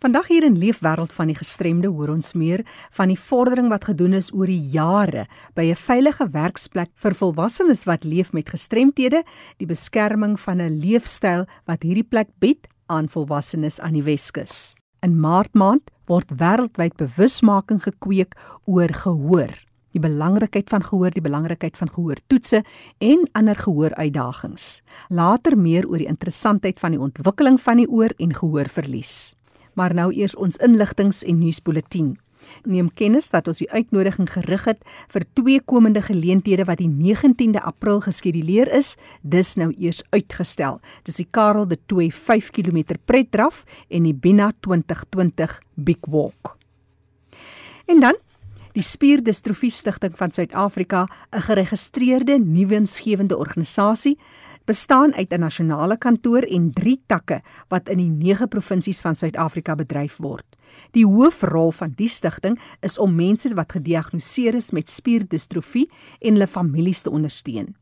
Vandag hier in Leefwêreld van die gestremde hoor ons meer van die vordering wat gedoen is oor die jare by 'n veilige werksplek vir volwassenes wat leef met gestremthede, die beskerming van 'n leefstyl wat hierdie plek bied aan volwassenes aan die Weskus. In Maart maand word wêreldwyd bewusmaking gekweek oor gehoor, die belangrikheid van gehoor, die belangrikheid van gehoortoetse en ander gehooruitdagings. Later meer oor die interessantheid van die ontwikkeling van die oor en gehoorverlies maar nou eers ons inligtings en nuusbulletin. Neem kennis dat ons die uitnodiging gerig het vir twee komende geleenthede wat die 19de April geskeduleer is, dis nou eers uitgestel. Dis die Karel de Tooy 5 km pretdraf en die Bina 2020 Big Walk. En dan die Spierdistrofie Stichting van Suid-Afrika, 'n geregistreerde nuwensgewende organisasie bestaan uit 'n nasionale kantoor en 3 takke wat in die 9 provinsies van Suid-Afrika bedryf word. Die hoofrol van die stigting is om mense wat gediagnoseer is met spierdistrofie en hulle families te ondersteun.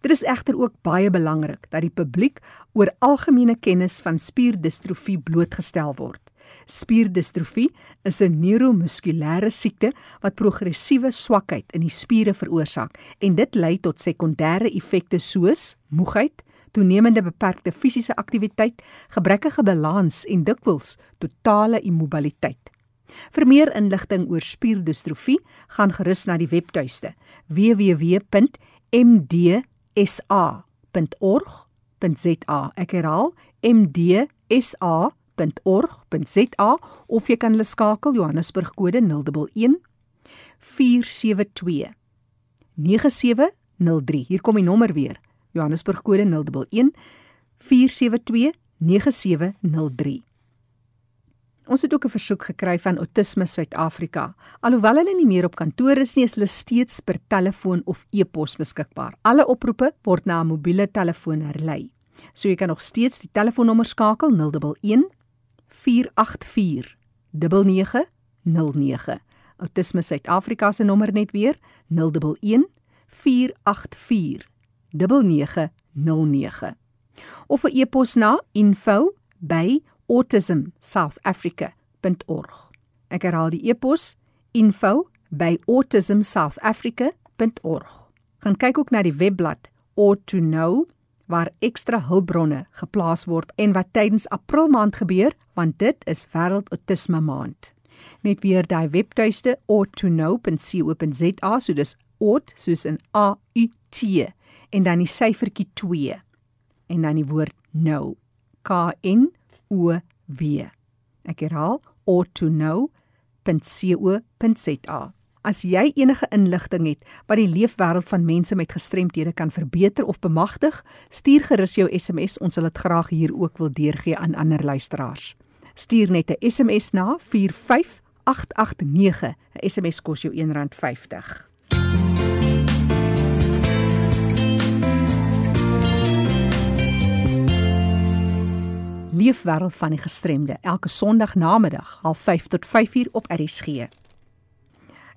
Dit is egter ook baie belangrik dat die publiek oor algemene kennis van spierdistrofie blootgestel word. Spierdistrofie is 'n neuromuskulêre siekte wat progressiewe swakheid in die spiere veroorsaak en dit lei tot sekondêre effekte soos moegheid, toenemende beperkte fisiese aktiwiteit, gebrekkige balans en dikwels totale immobiliteit. Vir meer inligting oor spierdistrofie, gaan gerus na die webtuiste www.mdsa.org.za. Ek herhaal mdsa www.rsg.org.za of jy kan hulle skakel Johannesburg kode 011 472 9703. Hier kom die nommer weer. Johannesburg kode 011 472 9703. Ons het ook 'n versoek gekry van Autisme Suid-Afrika. Alhoewel hulle nie meer op kantoor is nie, is hulle steeds per telefoon of e-pos beskikbaar. Alle oproepe word na 'n mobiele telefoon herlei. So jy kan nog steeds die telefoonnommer skakel 011 484 9909. Autisme Suid-Afrika se nommer net weer 011 484 9909. Of 'n e-pos na info@autismsouthafrica.org. Ek herhaal die e-pos info@autismsouthafrica.org. Gaan kyk ook na die webblad or to know waar ekstra hulpbronne geplaas word en wat tydens April maand gebeur, want dit is Wêreld Autisme Maand. Net weer daai webtuiste ought2know.co.za, so dis ought soos in A U T en dan die syfertjie 2 en dan die woord know. K N O W. Ek herhaal ought2know.co.za. As jy enige inligting het wat die leefwêreld van mense met gestremthede kan verbeter of bemagtig, stuur gerus jou SMS, ons sal dit graag hier ook wil deurgee aan ander luisteraars. Stuur net 'n SMS na 45889. 'n SMS kos jou R1.50. Leefwêreld van die gestremde elke Sondag namiddag 05:30 tot 5:00 op RSG.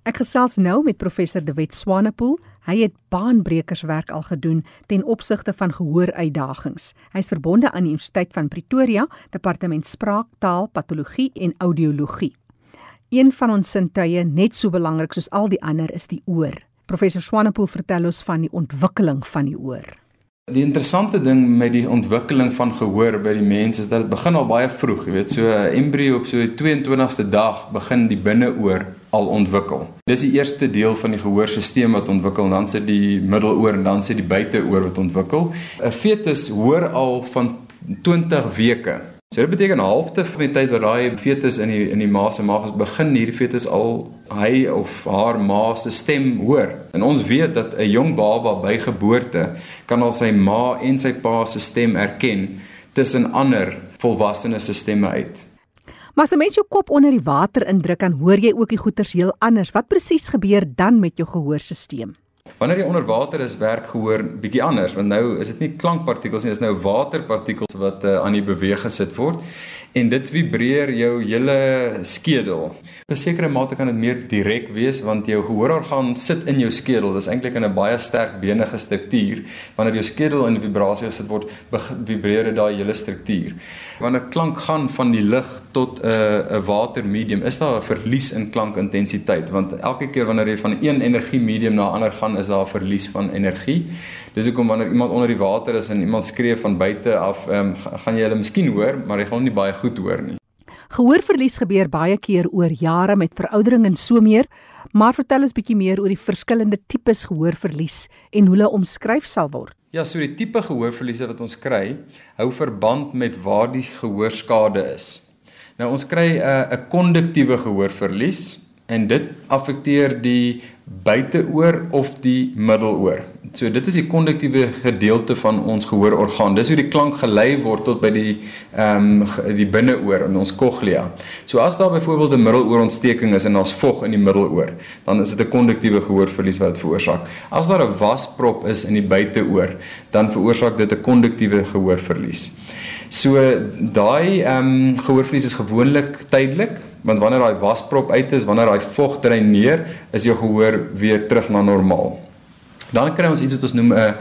Ek gesels nou met professor De Wet Swanepoel. Hy het baanbrekerswerk al gedoen ten opsigte van gehooruitdagings. Hy is verbonde aan die Universiteit van Pretoria, Departement Spraak, Taal, Patologie en Audiologie. Een van ons sintuie, net so belangrik soos al die ander, is die oor. Professor Swanepoel vertel ons van die ontwikkeling van die oor. Die interessante ding met die ontwikkeling van gehoor by die mens is dat dit begin al baie vroeg, jy weet, so 'n embrio op so die 22ste dag begin die binneoor al ontwikkel. Dis die eerste deel van die gehoorstelsel wat ontwikkel dan sit die middeloor en dan sit die buiteoor wat ontwikkel. 'n Fetus hoor al van 20 weke. So dit beteken halfte van die tyd wat daai fetus in die in die ma se maag is begin hierdie fetus al hy of haar ma se stem hoor. En ons weet dat 'n jong baba by geboorte kan al sy ma en sy pa se stem erken tussen ander volwassenes se stemme uit. Maar as 'n mens jou kop onder die water indruk, dan hoor jy ook die goeters heel anders. Wat presies gebeur dan met jou gehoorstelsel? Wanneer jy onder water is, werk gehoor bietjie anders, want nou is dit nie klankpartikels nie, dit is nou waterpartikels wat uh, aan die beweeg gesit word. En dit vibreer jou hele skedel. Op 'n sekere mate kan dit meer direk wees want jou gehoororgaan sit in jou skedel. Dit is eintlik in 'n baie sterk benige struktuur. Wanneer jou skedel in vibrasie gesit word, vibreer dit daai hele struktuur. Wanneer klank gaan van die lig tot 'n uh, 'n watermedium, is daar 'n verlies in klankintensiteit want elke keer wanneer jy van een energie medium na 'n ander gaan, is daar 'n verlies van energie. Dis hoekom wanneer iemand onder die water is en iemand skree van buite af, um, gaan jy hulle miskien hoor, maar jy gaan nie baie goed hoor nie. Gehoorverlies gebeur baie keer oor jare met veroudering en so meer, maar vertel ons bietjie meer oor die verskillende tipes gehoorverlies en hoe hulle omskryf sal word. Ja, so die tipe gehoorverliese wat ons kry, hou verband met waar die gehoorskade is. Nou ons kry 'n uh, 'n konduktiewe gehoorverlies en dit affekteer die buiteoor of die middeloor. So dit is die konduktiewe gedeelte van ons gehoororgaan. Dis hoe die klank gelei word tot by die ehm um, die binneoor in ons cochlea. So as daar byvoorbeeld 'n middeloorontsteking is en daar's vog in die middeloor, dan is dit 'n konduktiewe gehoorverlies wat dit veroorsaak. As daar 'n wasprop is in die buiteoor, dan veroorsaak dit 'n konduktiewe gehoorverlies. So daai ehm um, gehoorverlies is gewoonlik tydelik, want wanneer daai wasprop uit is, wanneer daai vog dreineer, is jou gehoor weer terug na normaal. Dan kry ons iets wat ons noem 'n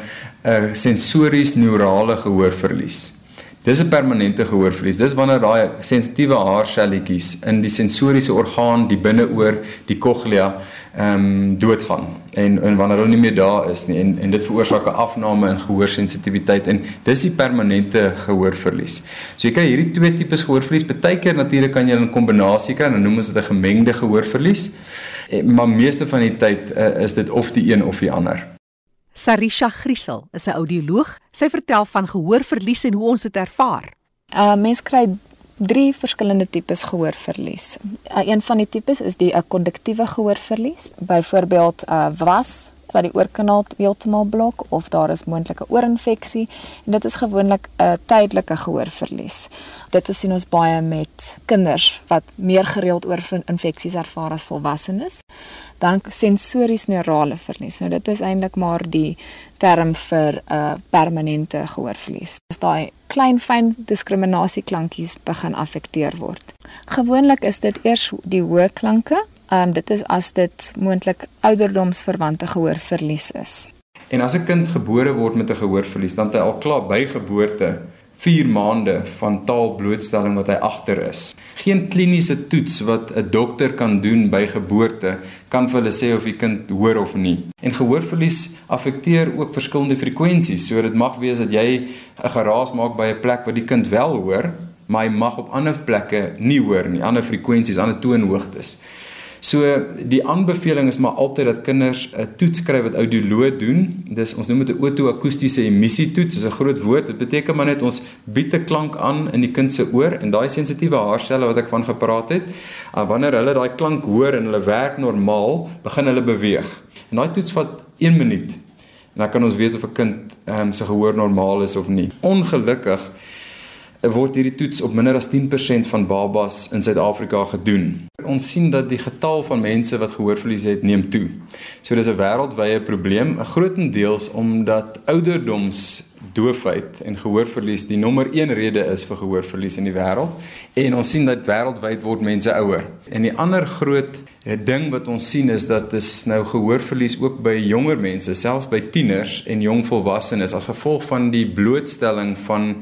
'n sensories neurale gehoorverlies. Dis 'n permanente gehoorverlies. Dis wanneer daai sensitiewe haarselletjies in die sensoriese orgaan, die binneoor, die cochlea, ehm um, doodgaan en en wanneer hulle nie meer daar is nie en en dit veroorsaak 'n afname in gehoorsensitiwiteit en dis die permanente gehoorverlies. So jy kry hierdie twee tipes gehoorverlies. Partykeer natuurlik kan jy 'n kombinasie kry en dan noem ons dit 'n gemengde gehoorverlies. Eh, maar meeste van die tyd uh, is dit of die een of die ander. Sarisha Griesel is 'n audioloog. Sy vertel van gehoorverlies en hoe ons dit ervaar. Uh mens kry drie verskillende tipes gehoorverlies. Uh, een van die tipes is die 'n uh, konduktiewe gehoorverlies, byvoorbeeld 'n uh, was wat die oorkanaal heeltemal blok of daar is moontlike oorinfeksie en dit is gewoonlik 'n tydelike gehoorverlies. Dit is sien ons baie met kinders wat meer gereeld oorinfeksies ervaar as volwassenes. Dan sensories neurale verlies. Nou dit is eintlik maar die term vir 'n uh, permanente gehoorverlies. Dis daai klein fyn diskriminasieklankies begin affekteer word. Gewoonlik is dit eers die hoë klanke um, dit is as dit moontlik ouderdomsverwante gehoorverlies is. En as 'n kind gebore word met 'n gehoorverlies, dan het hy al klaar by geboorte 4 maande van taalblootstelling wat hy agter is. Geen kliniese toets wat 'n dokter kan doen by geboorte kan vir hulle sê of die kind hoor of nie. En gehoorverlies affekteer ook verskillende frekwensies. So dit mag wees dat jy 'n geraas maak by 'n plek waar die kind wel hoor, maar hy mag op ander plekke nie hoor nie, ander frekwensies, ander toonhoogtes. So die aanbeveling is maar altyd dat kinders 'n toets skryf wat audioloog doen. Dis ons noem dit 'n oto-akoestiese emissietoets. Dis 'n groot woord. Dit beteken maar net ons bied 'n klank aan in die kind se oor en daai sensitiewe haarselle wat ek van gepraat het, uh, wanneer hulle daai klank hoor en hulle werk normaal, begin hulle beweeg. En daai toets vat 1 minuut. En dan kan ons weet of 'n kind ehm um, se gehoor normaal is of nie. Ongelukkig word hierdie toets op minder as 10% van babas in Suid-Afrika gedoen. Ons sien dat die getal van mense wat gehoorverlies het neem toe. So dis 'n wêreldwye probleem, grootendeels omdat ouderdoms doofheid en gehoorverlies die nommer 1 rede is vir gehoorverlies in die wêreld en ons sien dat wêreldwyd word mense ouer. En die ander groot ding wat ons sien is dat dis nou gehoorverlies ook by jonger mense, selfs by tieners en jong volwassenes as gevolg van die blootstelling van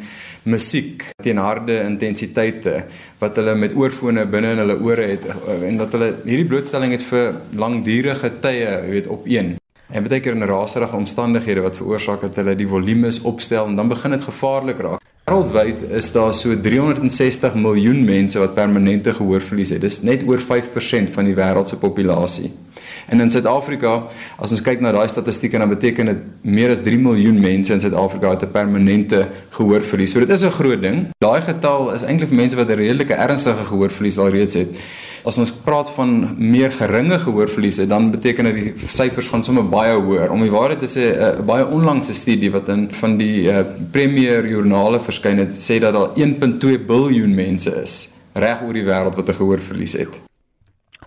musiek teen harde intensiteite wat hulle met oorfone binne in hulle ore het en dat hulle hierdie blootstelling het vir langdurige tye, jy weet, op een. En baie keer in raserige omstandighede wat veroorsaak dat hulle die volumes opstel en dan begin dit gevaarlik raak. Wêreldwyd is daar so 360 miljoen mense wat permanente gehoorverlies het. Dis net oor 5% van die wêreld se populasie. En in Suid-Afrika, as ons kyk na daai statistieke, dan beteken dit meer as 3 miljoen mense in Suid-Afrika het 'n permanente gehoorverlies. So dit is 'n groot ding. Daai getal is eintlik vir mense wat 'n redelike ernstige gehoorverlies alreeds het. As ons praat van meer geringe gehoorverliese, dan beteken dit die syfers gaan sommer baie hoër. Om die waarheid te sê, 'n baie onlangse studie wat in van die uh, premier joernale verskyn het, sê dat daar 1.2 miljard mense is reg oor die wêreld wat 'n gehoorverlies het.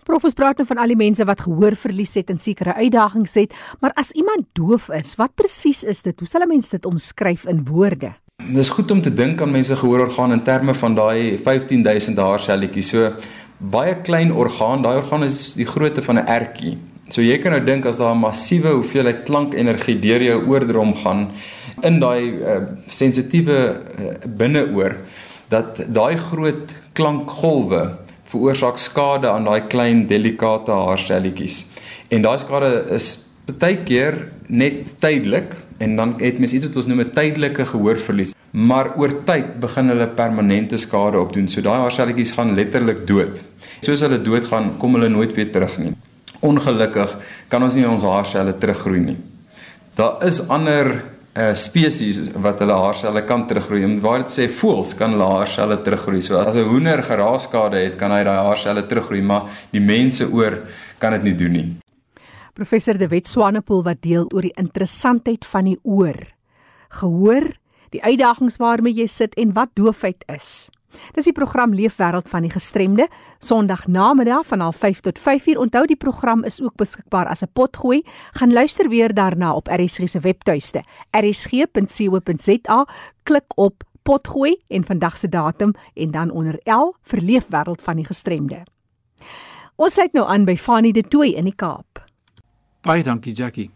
Prof ons praat nou van al die mense wat gehoor verlies het en sekere uitdagings het, maar as iemand doof is, wat presies is dit? Hoe sal 'n mens dit omskryf in woorde? Dis goed om te dink aan mense gehoororgaan in terme van daai 15000 haarselletjies. So baie klein orgaan, daai orgaan is die grootte van 'n ertjie. So jy kan nou dink as daar 'n massiewe hoeveelheid klankenergie deur jou oordrom gaan in daai uh, sensitiewe uh, binneoor dat daai groot klankgolwe veroorsaak skade aan daai klein delikate haarselletjies. En daai skade is baie keer net tydelik en dan het mens iets wat ons noem 'n tydelike gehoorverlies, maar oor tyd begin hulle permanente skade opdoen. So daai haarselletjies gaan letterlik dood. Soos hulle doodgaan, kom hulle nooit weer terug nie. Ongelukkig kan ons nie ons haarselle teruggroei nie. Daar is ander uh spesies wat hulle haarselle kan teruggroei. En waar dit sê voëls kan hulle haarselle teruggroei. So as 'n hoender geraaskade het, kan hy daai haarselle teruggroei, maar die mense oor kan dit nie doen nie. Professor De Wet Swanepoel wat deel oor die interessantheid van die oor. Gehoor, die uitdagings waarmee jy sit en wat doofheid is. Dis die program Leefwêreld van die Gestremde, Sondag namiddag van 05:30 tot 5:00. Onthou die program is ook beskikbaar as 'n potgooi. Gaan luister weer daarna op RSG se webtuiste, rsg.co.za. Klik op potgooi en vandag se datum en dan onder L vir Leefwêreld van die Gestremde. Ons sit nou aan by Fanie de Tooi in die Kaap. Baie dankie Jackie.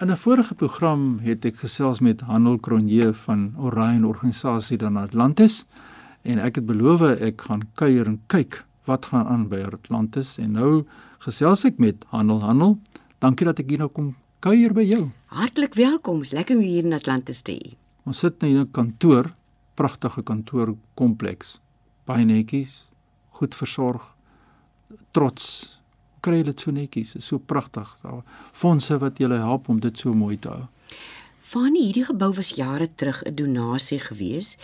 In 'n vorige program het ek gesels met Handel Cronje van Orion organisasie dan Atlantis en ek het beloof ek gaan kuier en kyk wat gaan aan by Atlantis en nou gesels ek met Handel Handel. Dankie dat ek hier nou kom kuier by jou. Hartlik welkom. Is lekker om hier in Atlantis te hê. Ons sit nou in 'n kantoor, pragtige kantoorkompleks. Baie netjies, goed versorg, trots kry dit so netjies, is so pragtig. Daar fondse wat julle help om dit so mooi te hou. Van hierdie gebou was jare terug 'n donasie gewees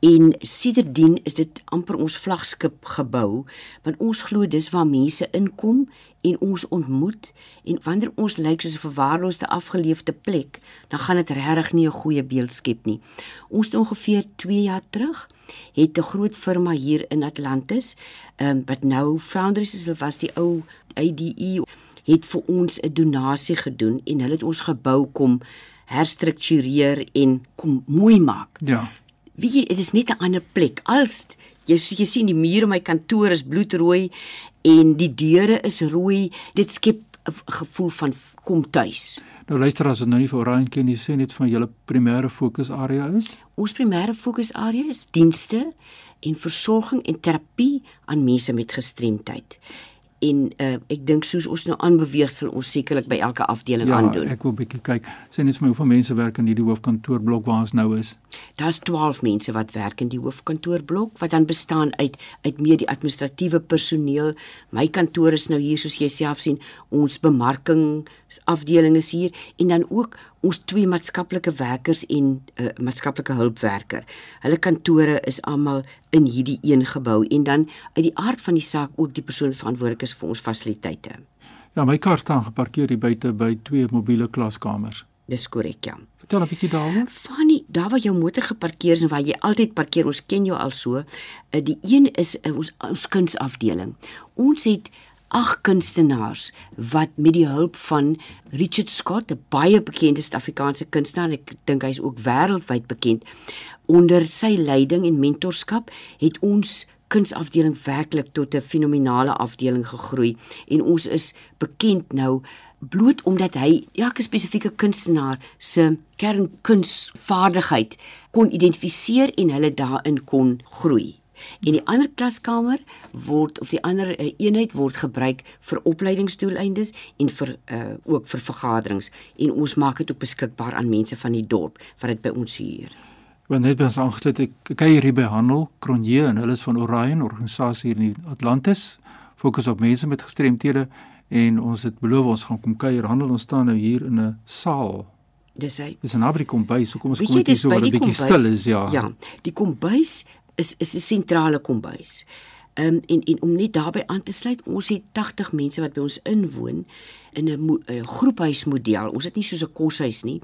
en sedertdien is dit amper ons vlaggenskap gebou want ons glo dis waar mense inkom en ons ontmoet en wanneer ons lyk soos 'n verwaarloosde afgeleefde plek dan gaan dit regtig nie 'n goeie beeld skep nie. Ons het ongeveer 2 jaar terug het 'n groot firma hier in Atlantis, ehm um, wat nou Founders is, hulle was die ou IDE het vir ons 'n donasie gedoen en hulle het ons gebou kom herstruktureer en kom mooi maak. Ja. Wie dit is net 'n ander plek. Als jy soos jy sien die mure in my kantoor is bloedrooi en die deure is rooi, dit skep 'n gevoel van kom tuis. Nou luister as ons nou nie vir Orion ken nie, sê net van julle primêre fokusarea is. Ons primêre fokusarea is dienste en versorging en terapie aan mense met gestremdheid en uh, ek dink soos ons nou aanbeweeg sal ons sekerlik by elke afdeling ja, aandoen. Ja, ek wil bietjie kyk. Sê net vir my hoeveel mense werk in hierdie hoofkantoorblok waar ons nou is. Daar's 12 mense wat werk in die hoofkantoorblok wat dan bestaan uit uit meer die administratiewe personeel. My kantoor is nou hier soos jy self sien, ons bemarkingsafdeling is hier en dan ook ons twee maatskaplike werkers en 'n uh, maatskaplike hulpwerker. Hulle kantore is almal in hierdie een gebou en dan uit die aard van die saak ook die persoon verantwoordelik is vir ons fasiliteite. Ja, my kar staan geparkeer hier buite by twee mobiele klaskamers. Dis korrek, ja. Vertel 'n bietjie daaroor. Fanny, daar waar jou motor geparkeer is en waar jy altyd parkeer, ons ken jou al so. Uh, die een is uh, ons ons kunsafdeling. Ons het ag kunstenaars wat met die hulp van Richard Scott, 'n baie bekende Suid-Afrikaanse kunstenaar, ek dink hy is ook wêreldwyd bekend, onder sy leiding en mentorskap het ons kunsafdeling werklik tot 'n fenominale afdeling gegroei en ons is bekend nou bloot omdat hy elke spesifieke kunstenaar se kernkunsvaardigheid kon identifiseer en hulle daarin kon groei. En die ander klaskamer word of die ander uh, eenheid word gebruik vir opleidingsdoeleindes en vir uh, ook vir vergaderings en ons maak dit ook beskikbaar aan mense van die dorp wat dit by ons huur. Want net ons aangesluit ek kyk hier by Handel Kronje en hulle is van Orion organisasie hier in Atlantis fokus op mense met gestremthede en ons het beloof ons gaan kom kuier handel ons staan nou hier in 'n saal Dis hy. Dis 'n naby kombuis, so kom ons kom net hier so 'n bietjie stil is, ja. Ja, die kombuis is is 'n sentrale kombuis. Ehm um, en en om net daarbey aan te sluit, ons het 80 mense wat by ons inwoon in 'n groephuismodel. Ons het nie soos 'n koshuis nie.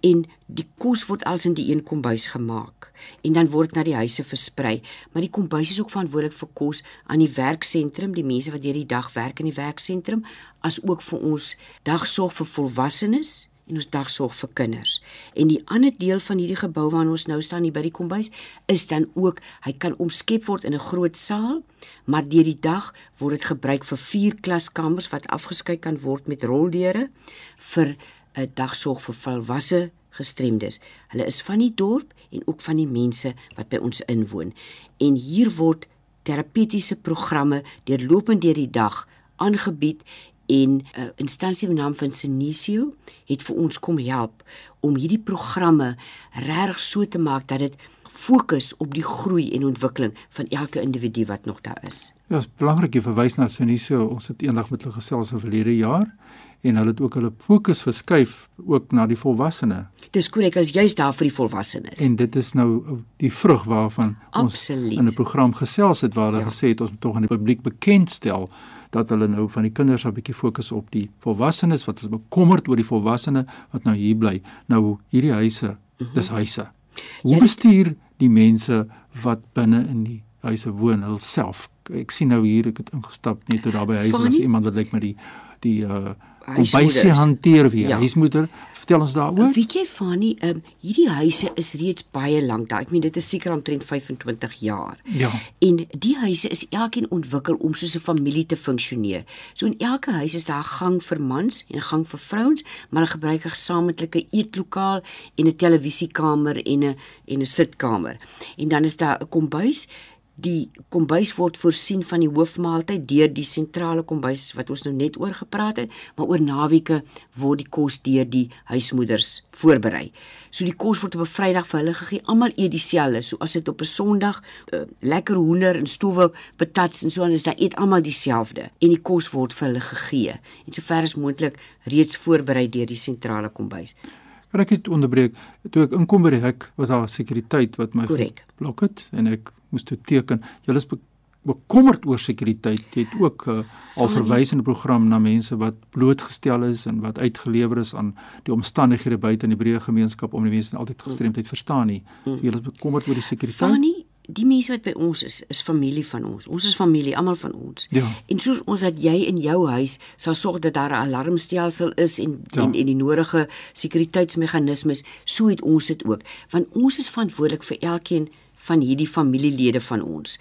En die kos word als in die een kombuis gemaak en dan word na die huise versprei. Maar die kombuis is ook verantwoordelik vir kos aan die werksentrum, die mense wat deur die dag werk in die werksentrum, as ook vir ons dagsorg vir volwassenes en ons dagsorg vir kinders. En die ander deel van hierdie gebou waarin ons nou staan hier by die kombuis is dan ook hy kan omskep word in 'n groot saal, maar deur die dag word dit gebruik vir vier klaskamers wat afgeskei kan word met roldeure vir 'n dagsorg vir volwasse gestremdes. Hulle is van die dorp en ook van die mense wat by ons inwoon. En hier word terapeutiese programme deurlopend deur die dag aangebied en 'n uh, instansie met naam van Sinisio het vir ons kom help om hierdie programme reg so te maak dat dit fokus op die groei en ontwikkeling van elke individu wat nog daar is. Ja, dit is belangrik jy verwys na Sinisio. Ons het eendag met hulle gesels oor verlede jaar en hulle het ook hulle fokus verskuif ook na die volwassenes. Dis korrek, as jy's daar vir die volwassenes. En dit is nou die vrug waarvan Absoluut. ons in 'n program gesels het waar hulle ja. gesê het ons moet tog aan die publiek bekendstel dat hulle nou van die kinders 'n bietjie fokus op die volwassenes wat ons bekommerd oor die volwassene wat nou hier bly. Nou hierdie huise, mhm. dis huise. Hoe bestuur die mense wat binne in die huise woon hulself? Ek sien nou hier ek het ingestap net toe daar by huis is iemand wat lyk met die die uh kombuisie hanteer wie ja. huismoeder vertel ons daaroor. Weet jy Fanny um, hierdie huise is reeds baie lank daar. Ek meen dit is seker omtrent 25 jaar. Ja. En die huise is elkeen ontwikkel om soos 'n familie te funksioneer. So in elke huis is daar 'n gang vir mans en 'n gang vir vrouens maar 'n gesamentlike eetlokaal en 'n televisiekamer en 'n en 'n sitkamer. En dan is daar 'n kombuis die kombuis word voorsien van die hoofmaaltyd deur die sentrale kombuis wat ons nou net oor gepraat het, maar oor naweke word die kos deur die huismoeders voorberei. So die kos word op 'n Vrydag vir hulle gegee. Almal eet dieselfde. So as dit op 'n Sondag uh, lekker hoender en stowwe patats en so aan is, dan eet almal dieselfde en die kos word vir hulle gegee. En sover as moontlik reeds voorberei deur die sentrale kombuis. Kan ek dit onderbreek? Toe ek inkom by die hek, was daar sekuriteit wat my blok het en ek moes toe teken. Julle is bekommerd oor sekuriteit. Jy het ook uh, al verwys in die program na mense wat blootgestel is en wat uitgelewer is aan die omstandighede buite in die breë gemeenskap om die mense altyd gestremdheid verstaan nie. So, julle is bekommerd oor die sekuriteit. Fanny, die mense wat by ons is, is familie van ons. Ons is familie, almal van ons. Ja. En soos ons wat jy in jou huis sal sorg dat daar 'n alarmstelsel is en, ja. en en die nodige sekuriteitsmeganismes, so het ons dit ook. Want ons is verantwoordelik vir elkeen van hierdie familielede van ons.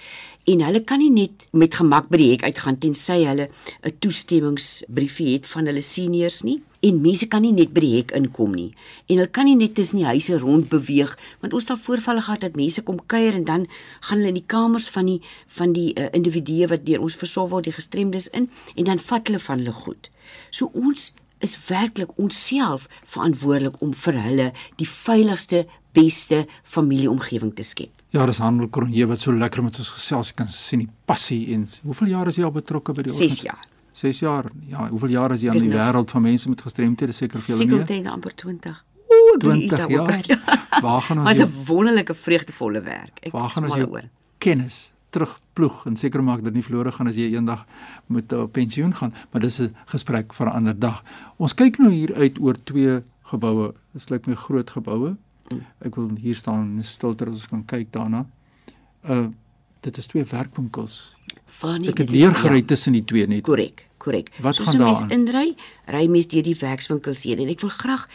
En hulle kan nie net met gemak by die hek uitgaan tensy hulle 'n toestemmingsbriefie het van hulle seniors nie. En mense kan nie net by die hek inkom nie. En hulle kan nie net tussen die huise rond beweeg want ons het al voorvalle gehad dat mense kom kuier en dan gaan hulle in die kamers van die van die uh, individue wat deur ons versorg word, die gestremdes in en dan vat hulle van hulle goed. So ons is werklik onsself verantwoordelik om vir hulle die veiligste, beste familieomgewing te skep. Ja, dis Handel Kronje wat so lekker met ons gesels kan sien die passie en hoeveel jaar is jy al betrokke by die 6 jaar. 6 jaar. Ja, hoeveel jaar is jy aan die wêreld van mense met gestremthede seker julle meer? Seker teen amper 20. Ooh, 20 jaar. Waar gaan ons? Was 'n wonderlike vreugdevolle werk. Ek Waar gaan ons jou oor. kennis terugploeg en seker maak dat nie verlore gaan as jy eendag met 'n uh, pensioen gaan, maar dis 'n gesprek vir 'n ander dag. Ons kyk nou hier uit oor twee geboue. Dit lyk my groot geboue Ek wil hier staan in stilte as ons kan kyk daarna. Uh dit is twee werkwinkels. Van ek het leer gery ja. tussen die twee net. Korrek, korrek. Wat gaan daar? Soos mens inry, ry mens deur die werkswinkels heen en ek wil graag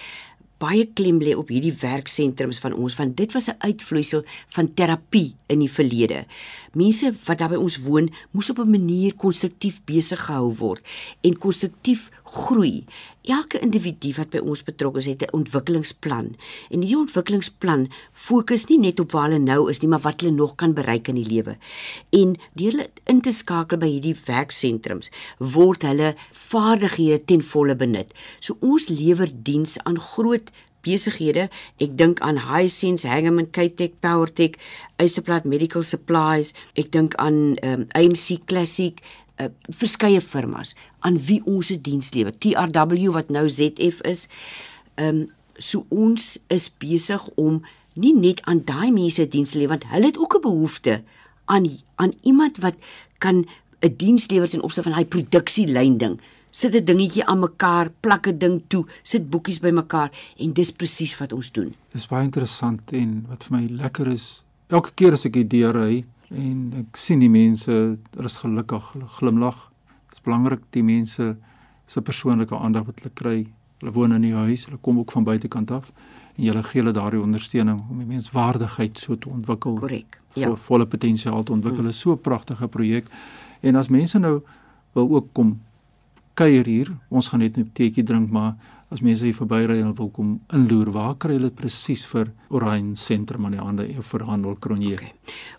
baie klem lê op hierdie werksentrums van ons want dit was 'n uitvloeisel van terapie in die verlede. Mense wat daar by ons woon, moes op 'n manier konstruktief besig gehou word en konstruktief groei. Elke individu wat by ons betrokke is, het 'n ontwikkelingsplan. En hierdie ontwikkelingsplan fokus nie net op waar hulle nou is nie, maar wat hulle nog kan bereik in die lewe. En deur hulle in te skakel by hierdie werksentrums, word hulle vaardighede ten volle benut. So ons lewer diens aan groot besighede. Ek dink aan Hisense, Hangman, Kitech, Powertech, Eastplat Medical Supplies. Ek dink aan um, AMC Classic, uh, verskeie firmas aan wie ons se diens lewer. TRW wat nou ZF is. Ehm um, so ons is besig om nie net aan daai mense diens lewer want hulle het ook 'n behoefte aan aan iemand wat kan 'n diens lewer ten opsigte van daai produksielyn ding sit 'n dingetjie aan mekaar, plak 'n ding toe, sit boekies bymekaar en dis presies wat ons doen. Dis baie interessant en wat vir my lekker is, elke keer as ek hier deur ry en ek sien die mense, hulle is gelukkig, glimlag. Dit is belangrik die mense se persoonlike aandag wat hulle kry Hulle woon in die huis, hulle kom ook van buitekant af en jy gee hulle daardie ondersteuning om die menswaardigheid so te ontwikkel. Korrek. Ja. Vo, volle potensiaal te ontwikkel. Dit is so 'n pragtige projek. En as mense nou wil ook kom kuier hier, ons gaan net 'n teetjie drink, maar as mense hier verbyry en wil kom inloer, waar kry hulle presies vir Orion Sentrum aan die hande vir Handel Kronje? Okay.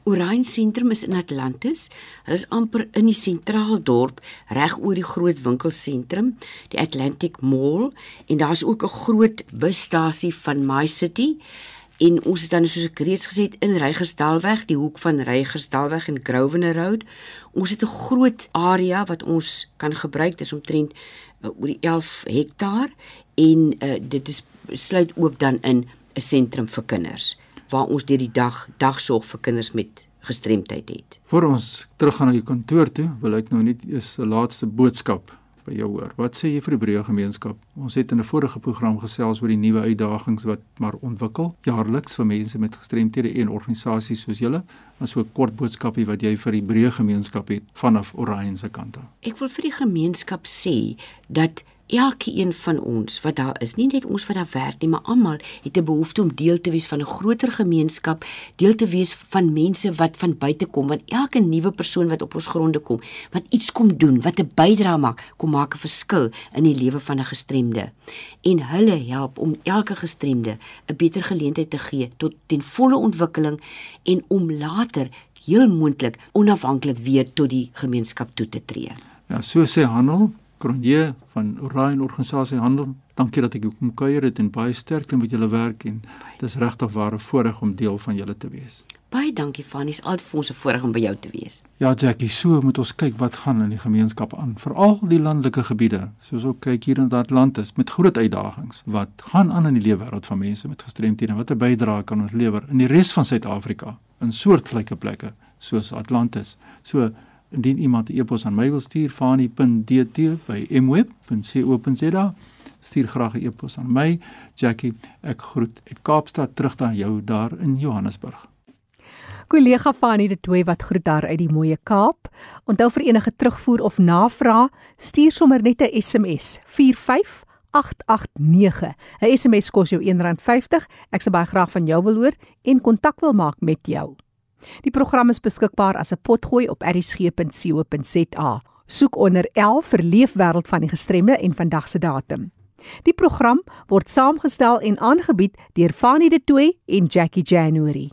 Orion Sentrum is in Atlantis. Hulle is amper in die sentraal dorp, reg oor die groot winkelsentrum, die Atlantic Mall, en daar's ook 'n groot busstasie van My City en ons is dan soos ek reeds gesê het in Rygersdalweg, die hoek van Rygersdalweg en Grosvenor Road. Ons het 'n groot area wat ons kan gebruik, dis omtrent uh, oor die 11 hektaar en uh, dit is sluit ook dan in 'n sentrum vir kinders waar ons deur die dag dagsorg vir kinders met gestremdheid het. Voor ons teruggaan na die kantoor toe, wil ek nou net eers 'n laaste boodskap by jou hoor. Wat sê jy vir die Hebreë gemeenskap? Ons het in 'n vorige program gesels oor die nuwe uitdagings wat maar ontwikkel jaarliks vir mense met gestremthede en organisasies soos julle. Maar so 'n kort boodskapie wat jy vir die Hebreë gemeenskap het vanaf Orion se kant af. Ek wil vir die gemeenskap sê dat elkeen van ons wat daar is, nie net ons wat daar werk nie, maar almal het 'n behoefte om deel te wees van 'n groter gemeenskap, deel te wees van mense wat van buite kom, want elke nuwe persoon wat op ons gronde kom, wat iets kom doen, wat 'n bydrae maak, kom maak 'n verskil in die lewe van 'n gestremde. En hulle help om elke gestremde 'n beter geleentheid te gee tot ten volle ontwikkeling en om later heel moontlik onafhanklik weer tot die gemeenskap toe te tree. Ja, so sê Handel Kronje van Orion Organisasie Handel. Dankie dat ek kom kuier het en baie sterkte met julle werk en dit is regtig ware voorreg om deel van julle te wees. Baie dankie Fanny, is altyd vir ons 'n voorreg om by jou te wees. Ja Jackie, so moet ons kyk wat gaan in die gemeenskap aan, veral die landelike gebiede, soos ook kyk hier in Atlantis met groot uitdagings. Wat gaan aan in die lewe wêreld van mense met gestremthede? Watter bydrae kan ons lewer in die res van Suid-Afrika in soortgelyke plekke soos Atlantis? So indien iemand 'n e-pos aan my wil stuur fani.dt@mweb.co.za stuur graag 'n e-pos aan my Jackie ek groet uit Kaapstad terug na jou daar in Johannesburg Kollega Fani de Tooi wat groet daar uit die mooie Kaap onthou vir enige terugvoer of navraag stuur sommer net 'n SMS 45 889. 'n SMS kos jou R1.50. Ek sal baie graag van jou wil hoor en kontak wil maak met jou. Die program is beskikbaar as 'n potgooi op erisg.co.za. Soek onder L vir Leefwêreld van die Gestremde en vandag se datum. Die program word saamgestel en aangebied deur Fanie De Tooy en Jackie January.